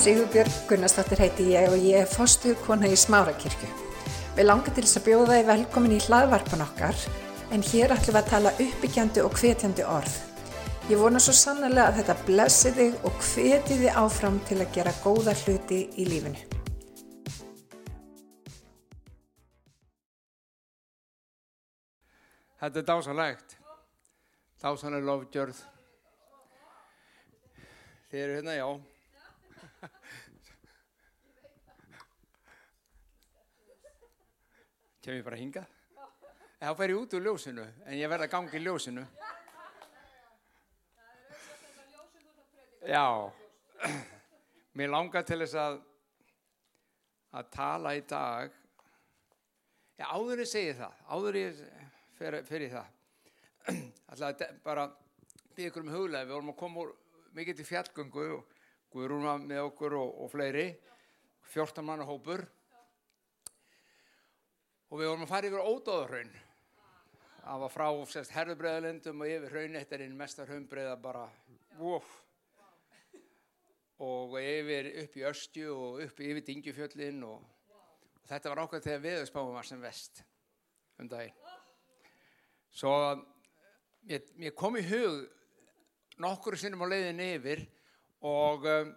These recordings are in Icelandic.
Sigurbjörg Gunnarsdóttir heiti ég og ég er fostu kona í Smárakirkju. Við langar til þess að bjóða þið velkomin í hlaðvarpan okkar en hér ætlum við að tala uppbyggjandi og hvetjandi orð. Ég vona svo sannlega að þetta blessi þig og hveti þið áfram til að gera góða hluti í lífinu. Þetta er dásanlegt. Dásanlega lofgjörð. Þið eru hérna, já. Kjem ég bara hingað? Þá fer ég út úr ljósinu, en ég verð að ganga í ljósinu. Já, mér langar til þess að, að tala í dag. Já, áður ég segi það, áður ég fer, fer í það. Alltaf bara byggja ykkur um huglega, við vorum að koma úr mikið til fjallgöngu og Guðrún var með okkur og, og fleiri, 14 manna hópur og við vorum að fara yfir ódóðurraun. Það var frá herðubreðalendum og yfir raunettarinn mestar hömbreiða bara, wow. Og yfir upp í Östju og upp yfir Dingjufjöllin og, og þetta var ákveð þegar viðspáum var sem vest um daginn. Svo mér, mér kom í hug nokkru sinnum á leiðin yfir og um,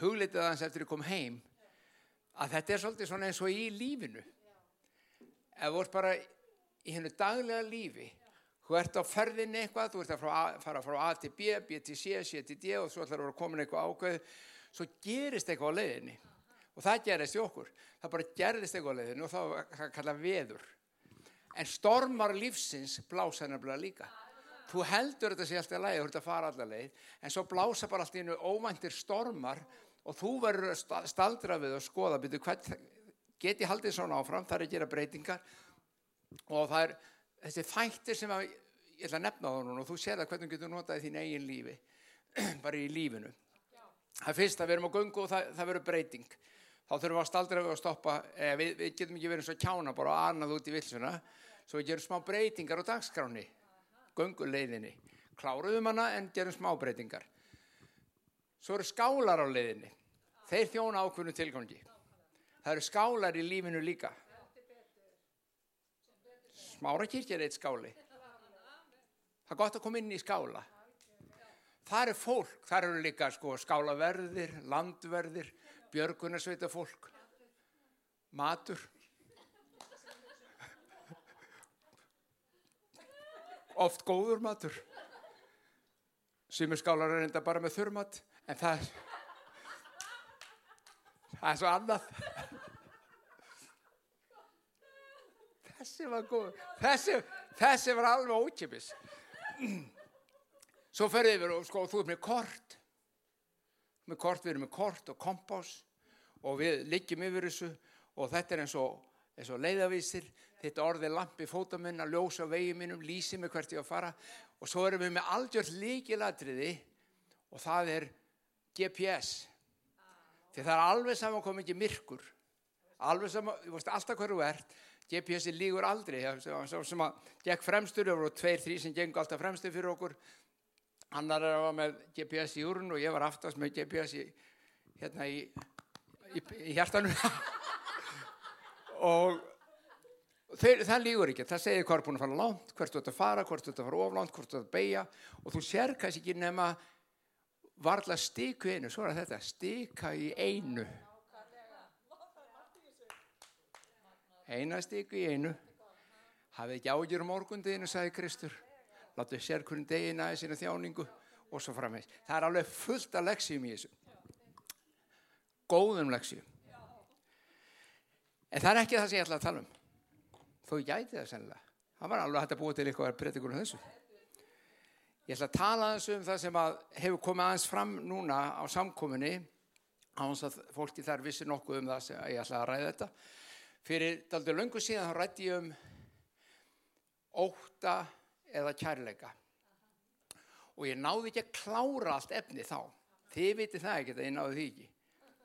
huglitið aðeins eftir að ég kom heim að þetta er svolítið svona eins og í lífinu. Ef þú ert bara í hennu daglega lífi, þú ert á ferðinni eitthvað, þú ert að fara, frá A til B, B til C, C til D og svo ætlar þú að koma eitthvað ákveð, svo gerist eitthvað á leiðinni. Og það gerist í okkur. Það bara gerist eitthvað á leiðinni og það er kallað veður. En stormar lífsins blása nefnilega líka. Þú heldur þetta sé alltaf leið, þú ert að fara alltaf leið, en svo blása bara alltaf innu óvæntir stormar og þú verður að staldra við og skoða, byrju, hvað geti haldið svona áfram, það er að gera breytingar og það er þessi þættir sem að, ég ætla að nefna það núna og þú sér það hvernig getur notað í þín eigin lífi, bara í lífinu. Það er fyrst að við erum á gungu og það, það verður breyting. Þá þurfum við að staldra við og stoppa, eh, við, við getum ekki verið svo kjána bara að annað út í vilsuna, svo við gerum smá breytingar á dagskráni gönguleiðinni. Kláruðum hana en gerum smá breytingar. Svo eru skálar á leiðinni. Þeir þjóna ákveðinu tilgangi. Það eru skálar í lífinu líka. Smára kirkja er eitt skáli. Það er gott að koma inn í skála. Það eru fólk, það eru líka sko, skálaverðir, landverðir, björgunarsveita fólk, matur. oft góður matur sem er skálar er enda bara með þurrmat en það er það er svo annað. Þessi var góð. Þessi, þessi var alveg ókipis svo ferðið við og sko þú er með kort. Með kort, við erum með kort og kompás og við liggjum yfir þessu og þetta er eins og, eins og leiðavísir. Þetta orðið lampi fótamenn að ljósa vegi mínum, lýsi mig hvert ég að fara og svo erum við með aldjörð líkilatriði og það er GPS því það er alveg saman koma ekki myrkur. Alveg saman, ég veist alltaf hverju ert GPS-i lígur aldrei. Sem að gekk fremstur, það voru tveir, þrý sem gengur alltaf fremstur fyrir okkur. Annar var með GPS í úrun og ég var aftast með GPS í hérna í, í, í hjartanum. Og Þeir, það lígur ekki, það segir hvað er búin að fara langt, hvert þú ert að fara, hvert þú ert að fara oflánt, hvert þú ert að beigja og þú sér kannski ekki nema varla stíku einu, svo er þetta, stíka í einu. Eina stíku í einu, hafið ekki ágjur morgundeginu, sagði Kristur, láttu sér hvernig degina í sína þjáningu og svo framvegs. Það er alveg fullt af leksjum í þessu, góðum leksjum. En það er ekki það sem ég ætla að tala um þó gæti það sennilega. Það var alveg hægt að búa til eitthvað breytingur um þessu. Ég ætla að tala aðeins um það sem hefur komið aðeins fram núna á samkominni á þess að fólki þar vissi nokkuð um það sem ég ætla að ræða þetta. Fyrir daldur löngu síðan þá rætti ég um óta eða kærleika og ég náði ekki að klára allt efni þá. Þið viti það ekki að ég náði því ekki,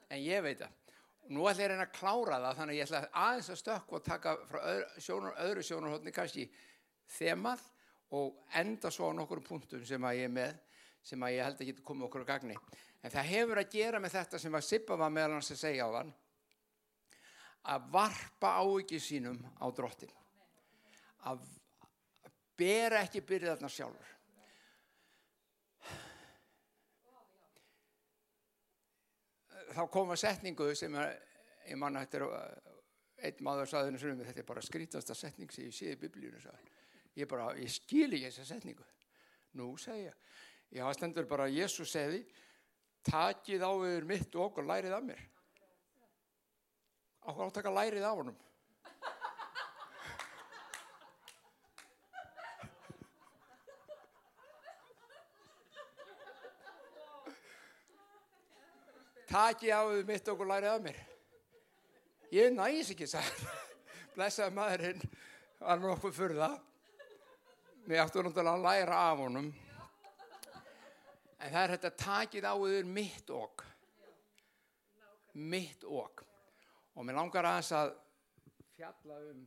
en ég veit það. Nú ætla ég að reyna að klára það þannig að ég ætla aðeins að stökku og taka frá öðru, sjónur, öðru sjónarhóttni kannski þemað og enda svo á nokkur punktum sem að ég er með sem að ég held að geta komið okkur á gagni. En það hefur að gera með þetta sem að Sippa var meðal hans að segja á þann, að varpa ávikið sínum á drottin. Að bera ekki byrðarnar sjálfur. Þá kom að setningu sem er, ég manna þetta er, einn maður saði henni svona, þetta er bara skrítasta setning sem ég sé í biblíunum. Ég bara, ég skil ekki þessa setningu. Nú, segja, ég hafa stendur bara að Jésús segði, takið á yfir mitt og og lærið af mér. Ákvað átaka lærið af honum. Takið á yfir mitt og og lærið af mér. Ég næs ekki það. Blessaði maðurinn var nokkuð fyrir það. Mér ættu náttúrulega að læra af honum. En það er þetta takið á yfir mitt okk. Mitt okk. Og mér langar aðeins að fjalla um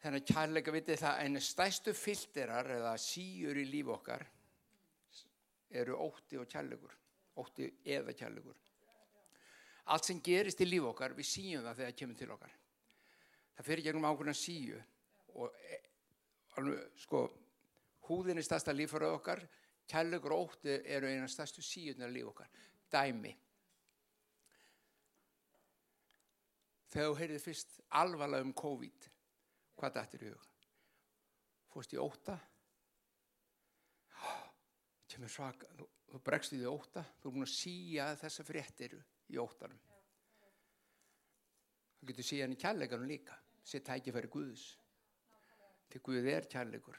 þennan kærleika vitið það einu stæstu filterar eða síur í líf okkar eru ótti og kærleikur. Ótti eða kærleikur. Allt sem gerist í líf okkar, við síum það þegar það kemur til okkar. Það fyrir gegnum ákveðna síu og e, sko, húðin er stærsta líffarað okkar, kærleikur og ótti eru eina stærstu síunar líf okkar. Dæmi. Þegar þú heyrið fyrst alvarlega um COVID, hvað dættir í hug? Fórst í óta? Kemur svaka, þú, þú bregst í því óta, þú er búin að síja þessa fréttir í óttanum. Það getur síðan í kærleikanum líka, sér tækifæri Guðs. Til Guð er kærleikur.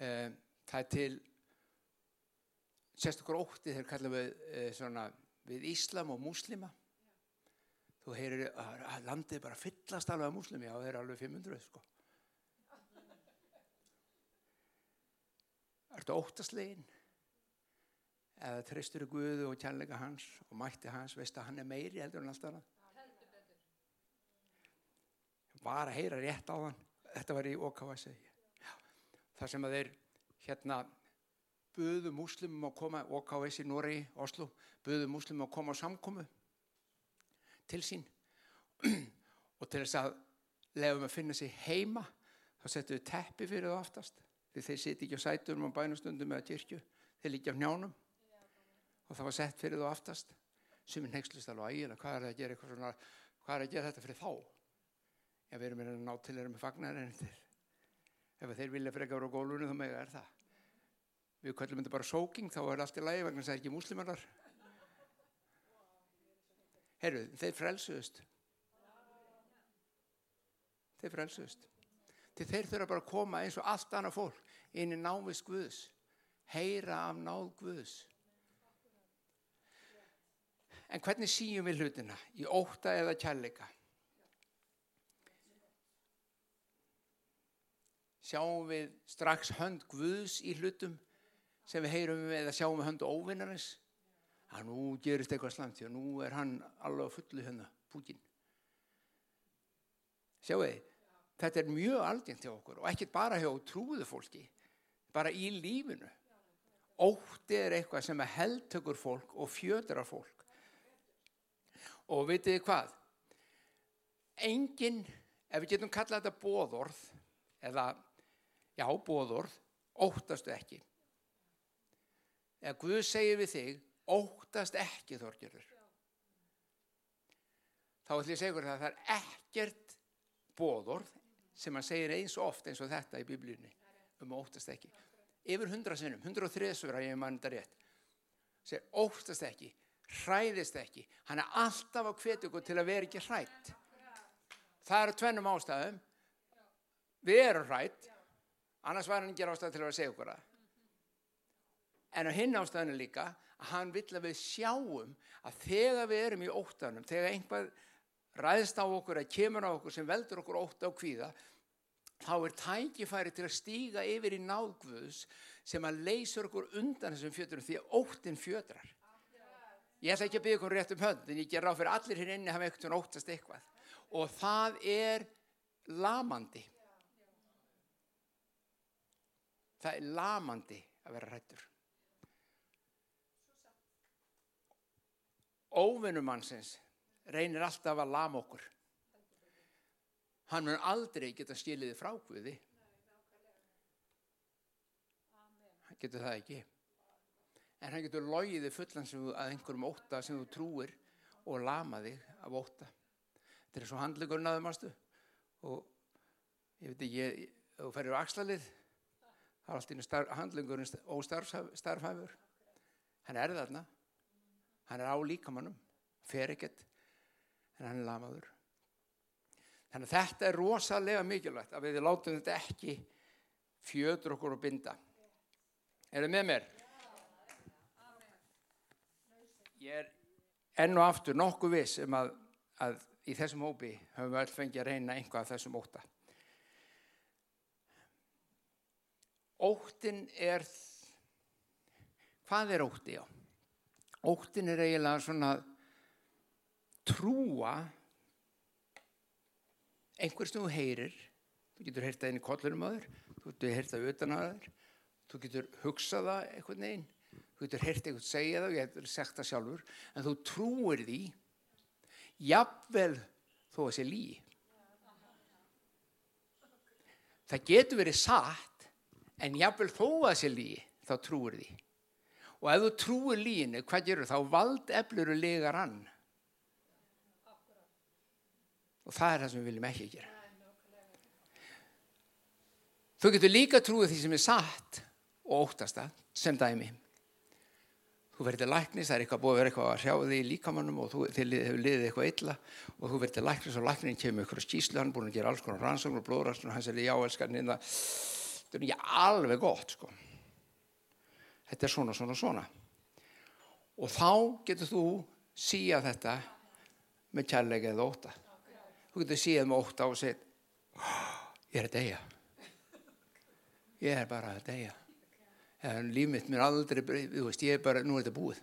Eh, það er til sérstaklega ótti þegar kallum við eh, svona, við Íslam og Múslima. Þú heyrir að landið bara fyllast alveg af Múslimi, já þeir eru alveg 500 sko. Ertu óttaslegin? Eða treystur í Guðu og kjærleika hans og mætti hans, veist að hann er meiri heldur en allt annað? Var að heyra rétt á hann. Þetta var í OKVS. Það sem að þeir hérna buðu múslimum að koma, OKVS í Nóri, Oslo, buðu múslimum að koma á samkomu til sín og til þess að lefum að finna sig heima þá settu við teppi fyrir það oftast því þeir siti ekki á sætunum á bænastundum eða kyrkju, þeir líka á njánum og það var sett fyrir það oftast sem er nexlist alveg ægilega hvað er að gera eitthvað svona hvað er að gera þetta fyrir þá ef við erum að ná til þeirra með fagnar en þeir ef þeir vilja frekar á gólunum þá með er það við kallum þetta bara sóking þá er allt í lagi vegna þess að ekki múslimanar Herru, þeir frelsuðust. Þeir frelsuðust. Til þeir þurfa bara að koma eins og allt annað fólk inn í návist Guðs. Heyra af náð Guðs. En hvernig síum við hlutina? Í óta eða kærleika? Sjáum við strax hönd Guðs í hlutum sem við heyrum við eða sjáum við hönd óvinnarins? að nú gerist eitthvað slæmt að nú er hann alveg fullu hérna, Putin. Sjáu þið, þetta er mjög algengt hjá okkur og ekkert bara hjá trúðu fólki, bara í lífinu. Ótti er eitthvað sem heldtökur fólk og fjödrar fólk. Og vitið þið hvað? Engin, ef við getum kallað þetta bóðorð, eða, já, bóðorð, óttastu ekki. Eða Guð segir við þig, óttast ekki þorgjörður þá ætlum ég að segja ykkur það það er ekkert bóðorð sem hann segir eins og oft eins og þetta í biblíunni um óttast ekki yfir hundra sinnum, hundra og þriðsvöra ég mann þetta rétt segir óttast ekki, hræðist ekki. Hann er alltaf á kvetugu til að vera ekki hrætt það eru tvennum ástæðum. Við erum hrætt annars var hann ekki ástæð til að vera að segja okkur það. En á hinn ástæðinu líka að hann vill að við sjáum að þegar við erum í óttanum, þegar einhvað ræðst á okkur eða kemur á okkur sem veldur okkur ótta á kvíða, þá er tækifæri til að stíga yfir í náðgvöðs sem að leysur okkur undan þessum fjöturum því að óttin fjötrar. Ég ætla ekki að byggja okkur rétt um hönd, en ég ger ráð fyrir allir hér inni hafa eitthvað óttast eitthvað. Og það er lamandi. Það er lamandi að vera rættur. Óvinnumannsins reynir alltaf að lama okkur. Hann mun aldrei geta skiliði frákvöði. Hann getur það ekki. En hann getur logiði fullan sem, þú- að einhverjum óta sem þú trúir og lama þig af óta. Þetta er svo handlegurinn að þaumastu og ég veit ekki, þú ferir á axlalið, það er allt í handlegurinn óstarfhæfur. Hann er þarna, hann er á líkamannum, fer ekkert, en hann er lamaður. Þannig að þetta er rosalega mikilvægt að við látum þetta ekki fjötur okkur og binda. Er þið með mér? Ég er enn og aftur nokkuð viss um að, að í þessum hópi höfum við öll fengið að reyna einhvað af þessum óta. Óttin er, hvað er ótti á? Óttin er eiginlega svona trúa einhver sem þú heyrir, þú getur heyrt það inn í kollurum aður, þú getur heyrt það utan aður, þú getur hugsað það einhvern veginn, þú getur heyrt einhvern segja það og ég hefur sagt það sjálfur, en þú trúir því, jafnvel þó að sé lí. Það getur verið satt, en jafnvel þó að sé lí, þá trúir því. Og ef þú trúir líinu, hvað gerur þá? Vald eflur og legar hann. Og það er það sem við viljum ekki gera. Þú getur líka trúið því sem er satt og óttast það, sem dæmi. Þú verður til læknis, það er eitthvað búið að vera eitthvað að hrjá þig í líkamannum og þú, þið hefur liðið eitthvað illa og þú verður til læknis og læknin kemur ykkur á skýslu, hann er búin að gera alls konar rannsókn og blóðrannsókn og hann segir já, elskan, þetta er ekki alveg gott, sko. Þetta er svona, svona, svona. Og þá getur þú síja þetta með kærleika eða óta. Þú getur síðað með óta og segið, ég er að deyja. Ég er bara að deyja. En líf mitt mér aldrei, þú veist, ég er bara, nú er þetta búið.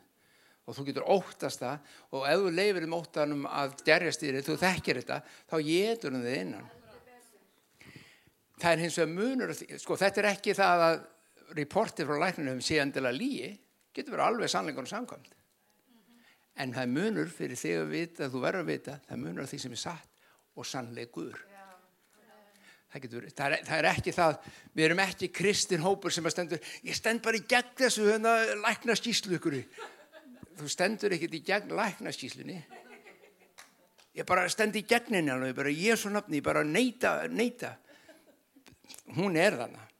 Og þú getur óttast það og ef þú leifir um óttanum að gerjast í þér, þú þekkir þetta, þá getur hann þið innan. Það er hins vegar munur, sko þetta er ekki það að reportið frá læknunum sé endilega líi, getur verið alveg sannleikunum samkvæmt. En það munur fyrir þig að vita, þú verður að vita, það munur af því sem er satt og sannleikur. Það, getur, það, er, það er ekki það, við erum ekki kristin hópur sem að stendur, ég stend bara í gegn þessu hérna lækna skýslu ykkur. Þú stendur ekkert í gegn lækna skýslunni. Ég bara stend í gegninni alveg, bara Jésu nafni, ég bara neita, neita. Hún er þannig.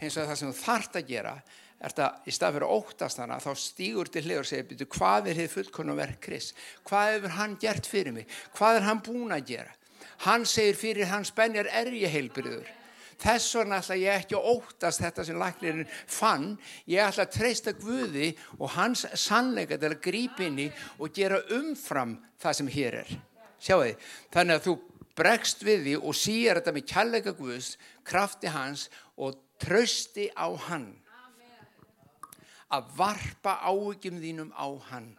Hins vegar það sem þú þart að gera, er það í stað fyrir óttast hana, þá stýgur til hlið og segir, hvað er þið fullkona verk Krist? Hvað hefur hann gert fyrir mig? Hvað er hann búin að gera? Hann segir fyrir hans benjar er ég heilbriður. Þess vegna ætla ég ekki að óttast þetta sem læknirinn fann. Ég ætla að treysta Guði og hans sannleika til að grípa inn í og gera umfram það sem hér er. Sjáu þið, þannig að þú bregst við því og síjar þetta með kjallega Guðs, krafti hans og trösti á hann. Að varpa áhugjum þínum á hann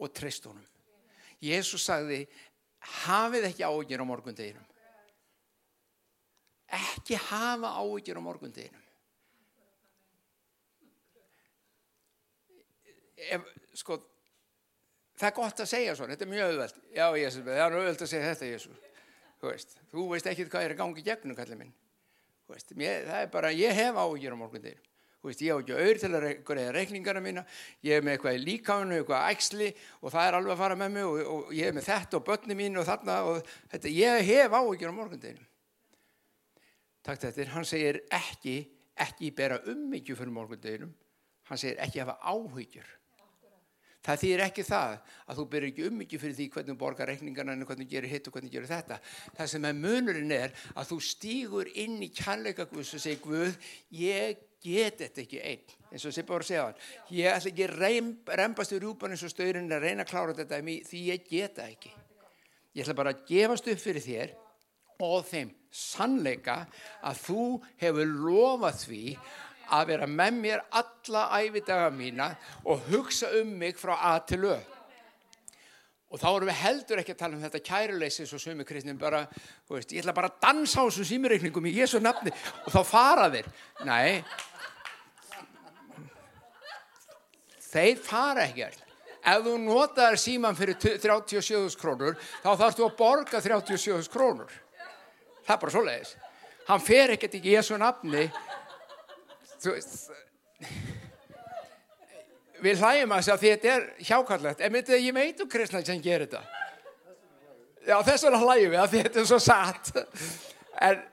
og treyst honum. Jésús sagði, hafið ekki áhugjur á morgundeginum. Ekki hafa áhugjur á morgundeginum. Ef, sko, það er gott að segja svona, þetta er mjög auðvelt. Já, Jésús, það er auðvelt að segja þetta, Jésús. Þú veist, þú veist ekki hvað er að gangi gegnum, kallið minn. Veist, mér, það er bara, ég hef áhugjur á morgundeginum. Veist, ég á ekki auður til að greiða reikningarna mína, ég er með eitthvað í líkánu, eitthvað ægsli og það er alveg að fara með mig og, og ég er með þetta og börni mín og þarna og þetta, ég hef áhyggjur á morgundeginum. Takk þetta, hann segir ekki, ekki bera ummyggju fyrir morgundeginum, hann segir ekki hafa áhyggjur. Það þýr ekki það að þú byrjir ekki ummyggju fyrir því hvernig borgar reikningarna en hvernig gerir hitt og hvernig gerir þetta. Það sem er munurinn er að þú stýgur inn í kærleika Guðs og segir Guð, ég get þetta ekki einn, eins og Sippa voru að segja hann. Ég ætla ekki reym, reymbast í rjúpan eins og stöðurinn að reyna að klára þetta því ég get það ekki. Ég ætla bara að gefast upp fyrir þér og þeim sannleika að þú hefur lofað því að vera með mér alla ævidaga mína og hugsa um mig frá að til lög. Og þá erum við heldur ekki að tala um þetta kæruleysi svo sumi kristnum bara, þú veist, ég ætla bara að dansa á þessum símireikningum í Jésu nafni og þá fara þeir. Nei, þeir fara ekkert. ef þú notaðar síman fyrir 37.000 krónur, þá þarfst þú að borga 37.000 krónur. Það er bara svo leiðis. Hann fer ekkert ekki í Jésu nafni. Þú veist, við hlægjum að því þetta er hjákallegt. En myndið að ég meitu kristna sem gerir þetta. Já, þess vegna hlægjum við að þetta er svo satt. En,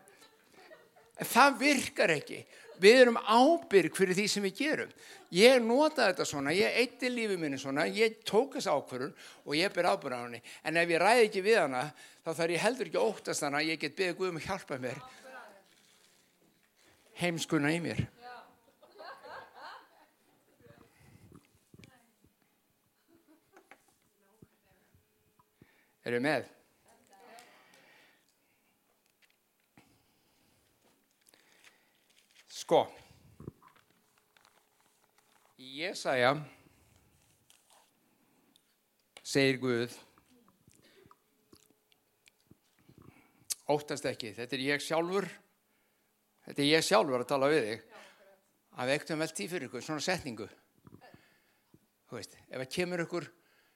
það virkar ekki. Við erum ábyrg fyrir því sem við gerum. Ég nota þetta svona, ég eitti lífið minni svona, ég tók þess ákvörun og ég ber ábyrg á henni. En ef ég ræði ekki við hana, þá þarf ég heldur ekki óttast hana, ég get beðið Guðum að hjálpa mér. Heimskuna í mér. Eru með? Sko, í Jesaja segir Guð, óttast ekki, þetta er ég sjálfur, þetta er ég sjálfur að tala við þig, að við ektum vel tíð fyrir ykkur, svona setningu. Þú veist, ef það kemur ykkur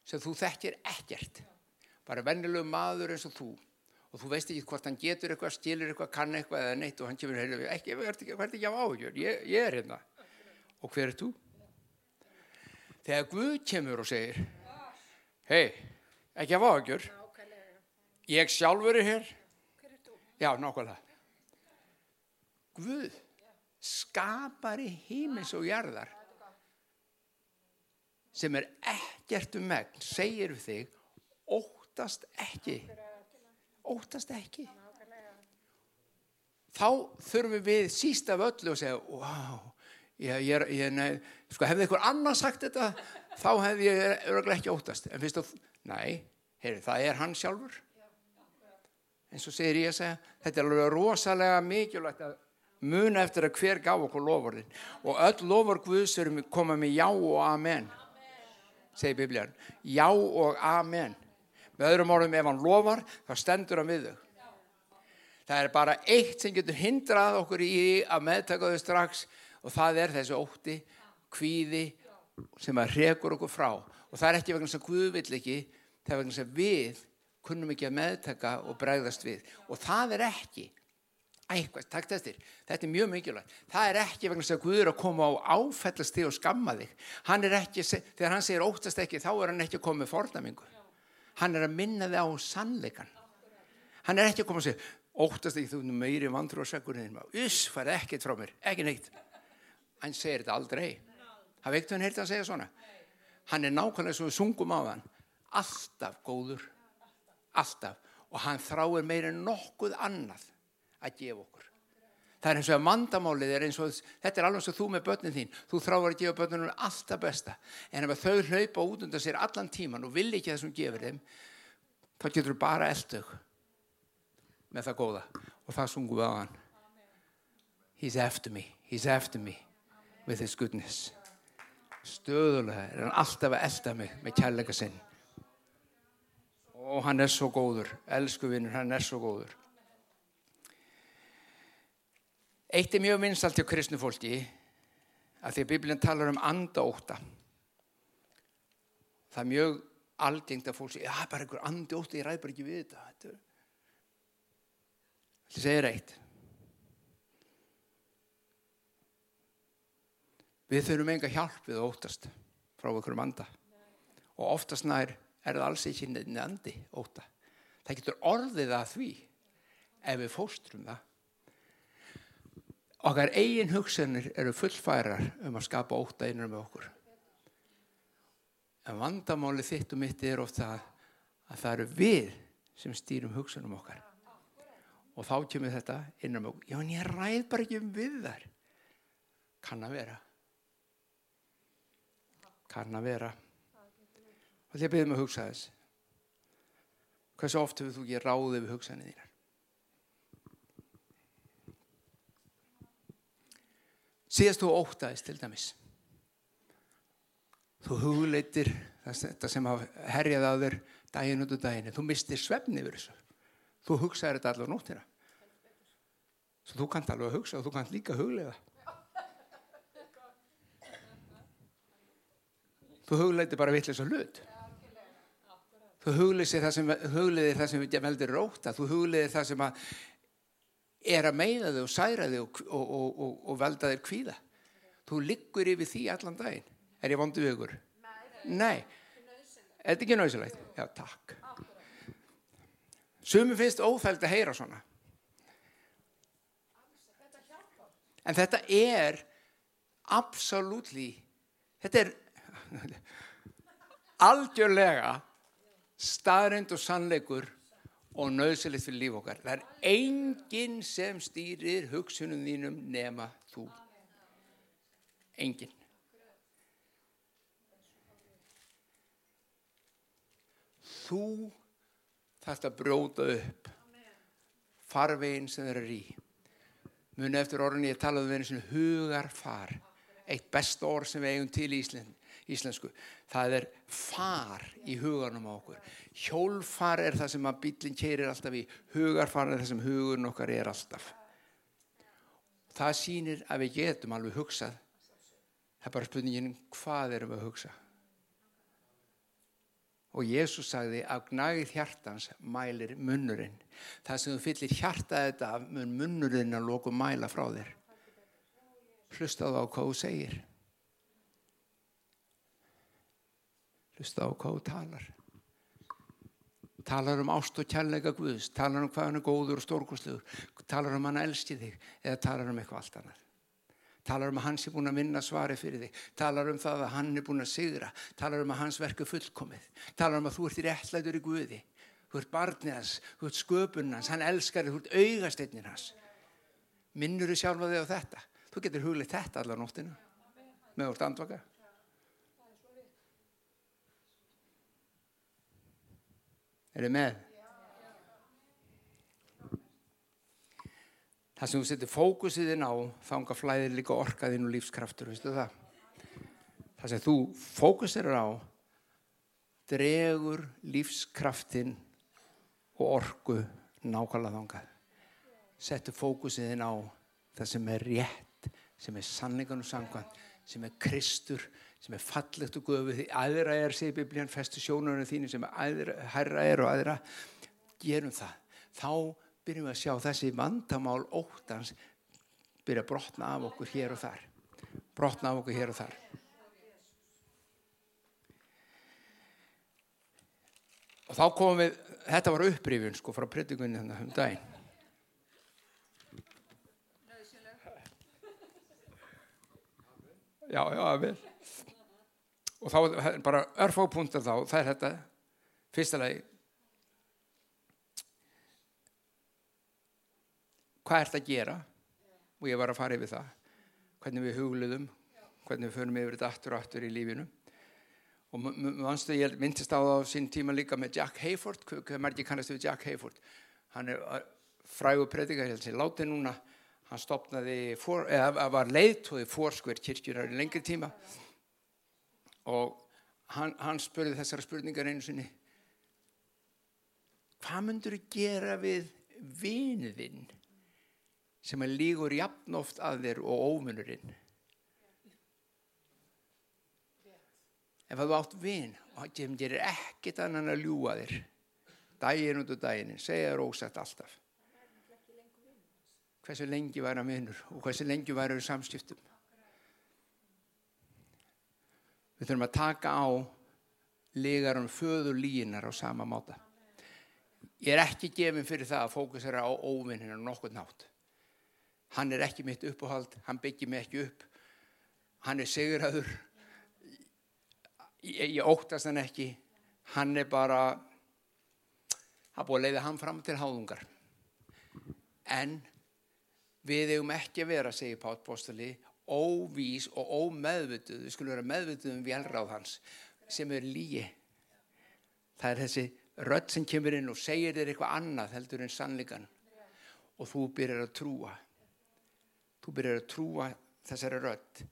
sem þú þekkir ekkert, bara vennilegu maður eins og þú, og þú veist ekki hvort hann getur eitthvað, stilur eitthvað, kann eitthvað eða neitt og hann kemur heila við, ekki, verður ekki, verður ekki af áhugjör, ég, ég er hérna. Og hver er þú? Þegar Guð kemur og segir, hei, ekki af áhugjör, ég sjálfur er hér. Já, nákvæmlega. Guð, skapari hímis og jarðar, sem er ekkert um megn, segir við þig, óttast ekki. Óttast ekki. Þá þurfum við síst af öllu að segja wow, ég, ég, ég, sko hefði einhver annar sagt þetta þá hefði ég örgulega ekki óttast. En fyrst og, næ, það er hann sjálfur. Eins og segir ég að segja þetta er alveg rosalega mikilvægt að muna eftir að hver gaf okkur lofurinn og öll lofur Guðs erum koma með já og amen segir biblíðan, já og amen Með öðrum orðum, ef hann lofar, þá stendur hann við þau. Það er bara eitt sem getur hindrað okkur í að meðtaka þau strax og það er þessi ótti, kvíði sem að rekur okkur frá. Og það er ekki vegna sem Guð vill ekki, það er vegna sem við kunnum ekki að meðtaka og bregðast við. Og það er ekki, eitthvað, takk þessir, þetta er mjög mikilvægt. Það er ekki vegna sem Guð er að koma á áfællast þig og skamma þig. Hann er ekki, þegar hann segir óttast ekki, þá er hann ekki að með fornamingu hann er að minna þið á sannleikan hann er ekki að koma að segja óttast ekki þú meiri vandur á segurinn uss, farið ekkert frá mér, ekki neitt. Hann segir þetta aldrei. Hafði ekkert hann heilt að segja svona? Hann er nákvæmlega svo við sungum á hann. Alltaf góður. Alltaf. Og hann þráir meira en nokkuð annað að gefa okkur það er eins og að mandamálið er eins og þetta er alveg og þú með börnin þín. Þú þráir að gefa börnunum alltaf besta. En ef þau hlaupa út undan sér allan tíman og vil ekki það sem gefur þeim þá getur þú bara eldög með það góða. Og það sungum við á hann He's after me, he's after me with his goodness. Stöðulega er hann alltaf að elda mig með kærleika sinn. Og hann er svo góður. Elsku vinnur, hann er svo góður Eitt er mjög vinsalt hjá kristnu fólki að því að Biblin talar um andaóta. Það er mjög algengt að fólk segja, já, bara einhver andaóta, ég ræð bara ekki við þetta. Þetta segir eitt. Við þurfum enga hjálp við að óttast frá einhverjum anda. Og oftast nær er það alls ekki nefndi óta. Það getur orðið að því ef við fóstrum það okkar eigin hugsanir eru fullfærar um að skapa óta einar með okkur. En vandamáli þitt og mitt er ofta að það eru við sem stýrum hugsanum okkar. Og þá kemur þetta innan með okkur já en ég ræð bara ekki um við þar kann að vera. Kann að vera. Og að byrjum að hugsa þess. Hversu oft hefur þú ekki ráðið við hugsanið þínar síðast þú ótaðist til dæmis. Þú hugleitir þetta sem herjaði á þér daginn úr daginn. Þú mistir svefni yfir þessu. Þú hugsaði þetta allar nóttina. Svo þú kannt alveg að hugsa og þú kannt líka að huglega þú hugleiti bara vitlis og hlut. Þú hugleiðir það sem hugleiðir það sem veldir róta þú hugleiðir það sem að er að meina þig og særa þig og, og, og, og velda þig kvíða. Þú liggur yfir því allan daginn. Er ég vondu við ykkur? Nei, er þetta ekki náðsilegt? Já, takk. Sumi finnst óþælt að heyra svona. En þetta er absolutely þetta er algjörlega staðrind og sannleikur og nöðsilegt fyrir líf okkar. Það er enginn sem stýrir hugsunum þínum nema þú. Enginn. Þú þarfst að bróta upp farveginn sem þeir eru í. Muni eftir orðinni ég talaði um einu hugarfar eitt best orð sem við eigum til í Ísland, íslensku. Það er far í hugarnum á okkur. Hjólfar er það sem að bílinn keirir alltaf í. Hugarfar er það sem hugurinn okkar er alltaf. Það sýnir að við getum alveg hugsað. Það er bara spurningin hvað erum við að hugsa. Og Jésús sagði að gnagið hjartans mælir munnurinn. Það sem þú fyllir hjartað þetta mun munnurinn að loku mæla frá þér hlustaðu á hvað þú segir hlustaðu á hvað þú talar. Talar um ást og kjærleika Guðs talar um hvað hann er góður og stórkostlegur talar um hann elski þig eða talar um eitthvað allt annað. Talar um að hans er búin að vinna svari fyrir þig talar um það að hann er búin að sigra talar um að hans verku fullkomið talar um að þú ert í réttlætur í Guði þú ert barnið hans, þú ert sköpunn hans hann elskar þig, þú ert augasteinnir hans. Minnur þú sjálfa þig á þetta? Þú getur huglið þetta allar nóttinu með úr andvaka. Er þið með? Það sem þú setur fókusið inn á þánga flæðir líka orkaðinn og lífskraftur, veistu það? Það sem þú fókusir á dregur lífskraftin og orku nákvæmlega þangað. Settu fókusið inn á það sem er rétt sem er sannleikan og sangkvæmt, sem er kristur, sem er fallegt og göfuð því aðra er, segir biblían, festu sjónunum þínu sem er herra er og aðra gerum það. Þá byrjum við að sjá þessi vandamál óttans byrja að brotna af okkur hér og þar. Brotna af okkur hér og þar. Og þá komum við, þetta var upprifjun sko frá predikunin hérna um daginn. já, já, vel og þá bara örfópunta þá, það er þetta. Fyrsta lagi hvað er þetta að gera? Og ég var að fara yfir það. Hvernig við hugluðum hvernig við förum yfir þetta aftur og aftur í lífinu. Og mannstu ég myndist á það á sín tíma líka með Jack Hayford. Hvað mærki kannast við Jack Hayford? Hann er frægur predikar ég sé láti núna. Hann stopnaði, for, eða var leiðtóði fórskver kirkjunar í lengri tíma og hann, hann spurði þessara spurningar einu sinni hvað myndur þú gera við vinuðinn sem er lígur jafnóft að þér og ómunurinn ef þú átt vin og það gerir ekkit annan að ljúa þér. Daginn út og daginn segja þér ósett alltaf. Hversu lengi væri að minnur og hversu lengi væri að samskiptum. Við þurfum að taka á legarum föður línar á sama máta. Ég er ekki gefin fyrir það að fókusera á óvinninu nokkur nátt. Hann er ekki mitt uppáhald, hann byggir mig ekki upp, hann er segurhaður, ég, ég óttast hann ekki, hann er bara, það búið að leiða hann fram til háðungar. En Við eigum ekki að vera, segir Pátt Bóstali, óvís og ómeðvituð. Við skulum vera meðvituð um velráð hans sem er líi. Það er þessi rödd sem kemur inn og segir þér eitthvað annað heldur en sannleikan. Og þú byrjar að trúa. Þú byrjar að trúa þessari rödd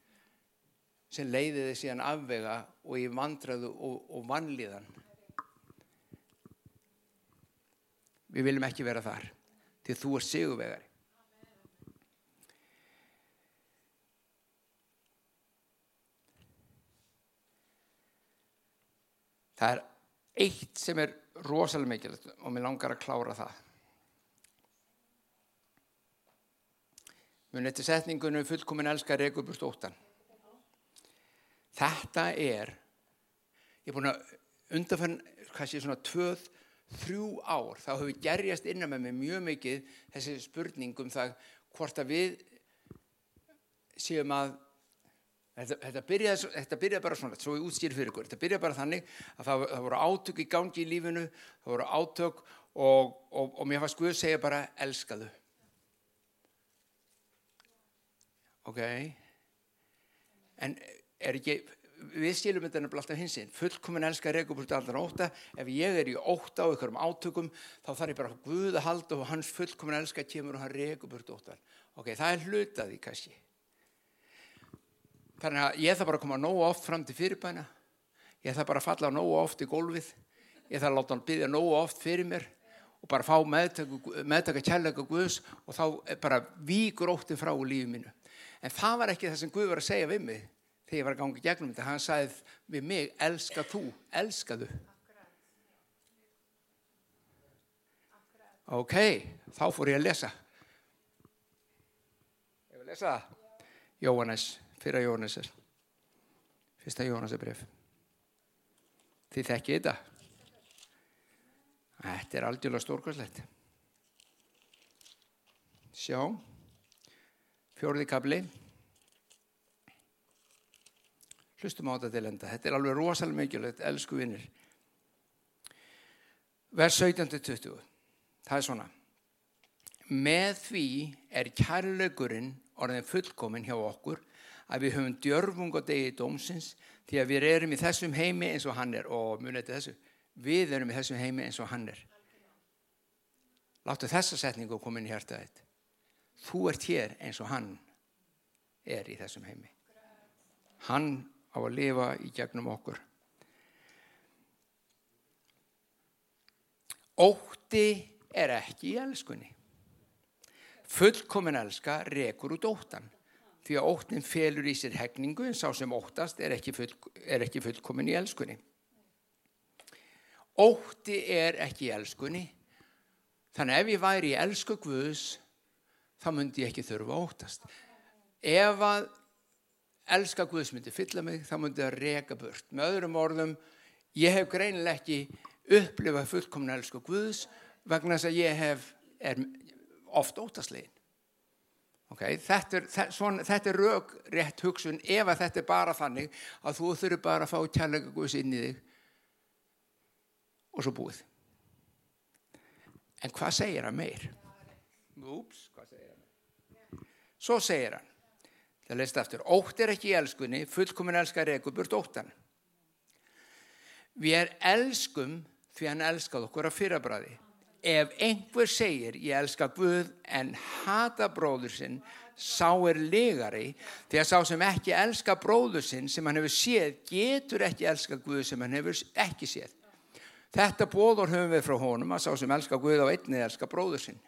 sem leiði þið síðan afvega og í vandraðu og, og vanlíðan. Við viljum ekki vera þar til þú er sigurvegari. Það er eitt sem er rosalega mikilvægt og mér langar að klára það. Munið til setningunum fullkomin elskar Reykjavík óttan. Þetta er, ég er búin að undanfann, hvað sé svona tvöð, þrjú ár, þá hefur gerjast innan með mig mjög mikið þessi spurningum það hvort að við séum að Þetta, þetta, byrjaði, þetta byrjaði bara svona, svo ég útstýr fyrir ykkur, þetta byrjaði bara þannig að það, það voru átök í gangi í lífinu, það voru átök og, og, og mér fannst Guð segja bara elskaðu. Ok, en er ekki, við stýlum þetta nefnilega alltaf hinsinn, fullkominn elska reykjubúrstu allar óta, ef ég er í óta á ykkurum átökum þá þarf ég bara Guð að halda og hans fullkominn elska kemur og hann reykjubúrstu óta. Ok, það er hlutaði kannski. Þannig að ég þarf bara að koma nógu oft fram til fyrirbæna. Ég þarf bara að falla nógu oft í gólfið. Ég þarf að láta hann byggja nógu oft fyrir mér og bara fá meðtaka kærleika Guðs og þá bara víkur óttið frá lífið mínu. En það var ekki það sem Guð var að segja við mig þegar ég var að ganga gegnum þetta. Hann sagði við mig, elska þú, elska þú. Ok, þá fór ég að lesa. Ég vil lesa það. Jóhannes fyrra Jóhannesar fyrsta Jóhannesabref þið þekkið þetta? Þetta er aldjúlega stórkvæslegt sjá. Fjórði kabli hlustum á þetta til enda. Þetta er alveg rosalega mikilvægt elsku vinnir vers 17-20 það er svona. Með því er kærleikurinn orðin fullkominn hjá okkur að við höfum djörfung og degi dómsins því að við erum í þessum heimi eins og hann er. Og munið til þessu? Við erum í þessum heimi eins og hann er. Láttu þessa setningu koma inn í hjarta þitt. Þú ert hér eins og hann er í þessum heimi. Hann á að lifa í gegnum okkur. Ótti er ekki í elskunni. Fullkomin elska rekur út óttan því að óttin felur í sér hegningu en sá sem óttast er ekki, full, er ekki fullkomin í elskunni. Ótti er ekki í elskunni, þannig ef ég væri í elsku Guðs, þá myndi ég ekki þurfa að óttast. Ef að elska Guðs myndi fylla mig, þá myndi það reka burt. Með öðrum orðum, ég hef greinileg ekki upplifað fullkomin elsku Guðs vegna þess að ég hef, er oft óttastlegin. Okay, þetta, er, er raug rétt hugsun ef að þetta er bara þannig að þú þurfur bara að fá kærleika Guðs inn í þig og svo búið. En hvað segir hann meir? Úps, hvað segir hann? Svo segir hann, það leist aftur, ótt er ekki í elskunni, fullkomin elskar ekkur burt óttan. Við er elskum því hann elskað okkur að fyrrabræði ef einhver segir ég elska Guð en hata bróður sinn sá er legari. Því að sá sem ekki elska bróður sinn sem hann hefur séð getur ekki elska Guð sem hann hefur ekki séð. Þetta bóður höfum við frá honum að sá sem elska Guð á einni elska bróður sinn.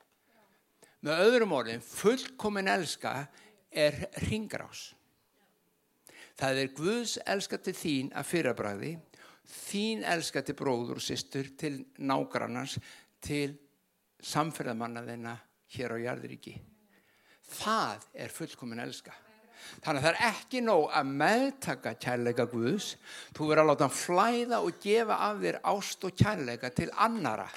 Með öðrum orðin fullkomin elska er ringrás það er Guðs elska til þín að fyrrabræði þín elska til bróður og sýstur til nágrannars til samferðamanna þeina hér á jarðuríki. Það er fullkomin elska. Þannig að það er ekki nóg að meðtaka kærleika Guðs. Þú verður að láta hann flæða og gefa af þér ást og kærleika til annara.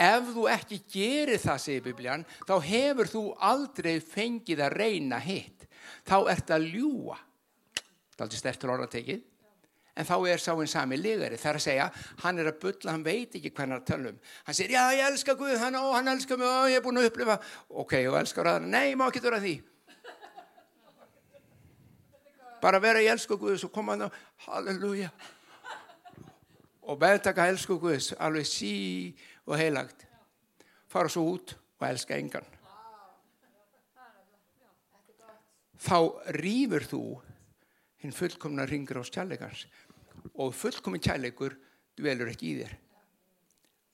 Ef þú ekki gerir það, segir biblían, þá hefur þú aldrei fengið að reyna hitt. Þá ert að ljúa. Það er aldrei stertur orða tekið en þá er sá einn sami ligari þar að segja, hann er að bylla, hann veit ekki hvernig að tala um, hann segir, já ég elska Guð hann, ó, hann elskar mig, ó, ég er búin að upplifa. Ok, og elskar aðra, nei, má ekki vera því. Bara vera ég elskar Guð svo koma hann og, halleluja. Og meðtaka elskar Guð alveg sí og heilagt. Fara svo út og elska engan. Þá rýfur þú hinn fullkomna ringur á kjallegans og fullkomin kjallegur dvelur ekki í þér.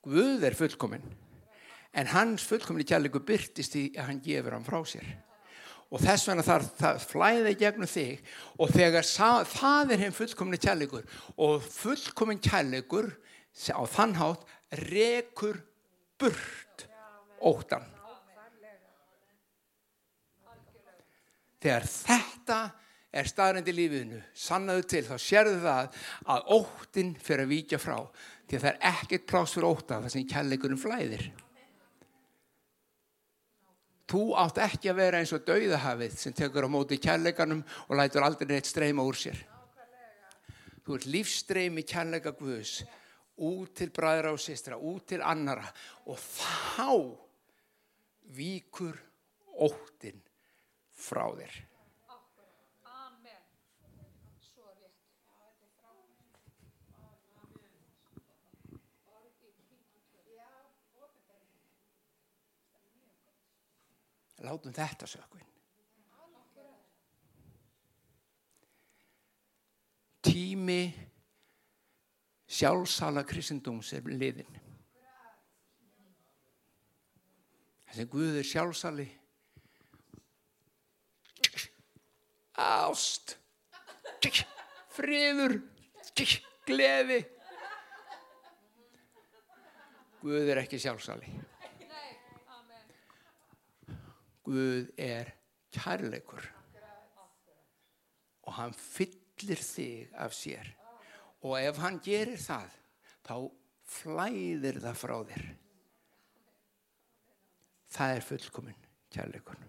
Guð er fullkomin en hans fullkomin kjallegur byrtist í að hann gefur hann frá sér. Og þess vegna þarf það flæði gegnum þig og þegar það er hinn fullkomni kærleikur og fullkomin kærleikur á þann hátt rekur burt óttan þegar þetta er staðrændi lífiðinu sannaðu til þá sérðu það að óttin fyrir að víkja frá því að það er ekkert pláss fyrir ótta það sem kærleikurinn flæðir Þú átt ekki að vera eins og dauðahafið sem tekur á móti kærleikanum og lætur aldrei neitt streyma úr sér. Þú ert lífstreymi kærleika Guðs út til bræðra og sistra, út til annara og þá víkur óttin frá þér. Látum þetta sökvinn. Tími sjálfsala kristendóms er liðin. Þessi Guð er sjálfsali. Ást. Friður. Gleði. Guð er ekki sjálfsali. Guð er kærleikur. Og hann fyllir þig af sér. Og ef hann gerir það þá flæðir það frá þér. Það er fullkomin kærleikur.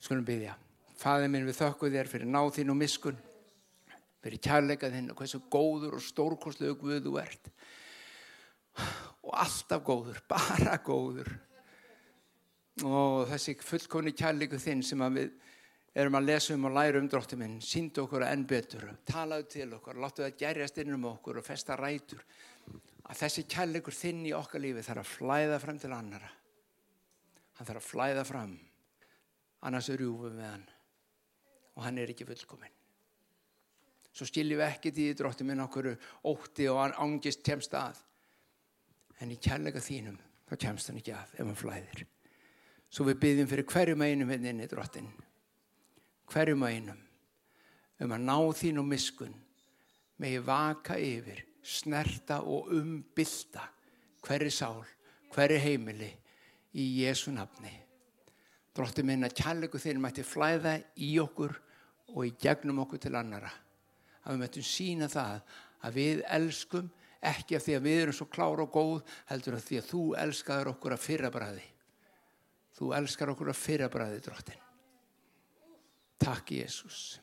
Skulum byggja Fæði minn við þökku þér fyrir náð þín og miskun fyrir kærleika þinn og hversu góður og stórkostlegu Guð þú ert. og alltaf góður, bara góður. Og þessi fullkonni kærleiku þinn sem við erum að lesa um og læra um dróttu minn síndu okkur enn betur, talaðu til okkur láttu það gerjast inn um okkur og festa rætur. Að þessi kærleikur þinn í okkar lífi þarf að flæða fram til annara hann þarf að flæða fram. Annars er rjúfum við hann. Og hann er ekki fullkominn. Svo skiljum við ekkert í dróttu minn okkur ótti og angist kemst að en í kærleika þínum þá kemst hann ekki að ef hann flæðir. Svo við byggjum fyrir hverjum einum hérna inn í drottin hverjum einum. Um að ná þín og miskun megi vaka yfir snerta og umbylta hverju sál, hverju heimili í Jésu nafni. Drottin minn að kærleiku þín mætti flæða í okkur og í gegnum okkur til annara að við möttum sína það að við elskum ekki af því að við erum svo klára og góð heldur af því að þú elskaður okkur að fyrra bræði þú elskar okkur að fyrra bræði drottin Takk Jésús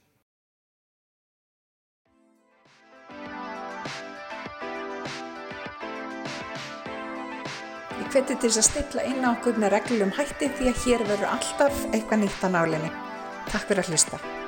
Ég hveti til þess að stilla inn á okkur með reglum hætti því að hér verður alltaf eitthvað nýtt á nálinni. Takk fyrir að hlusta.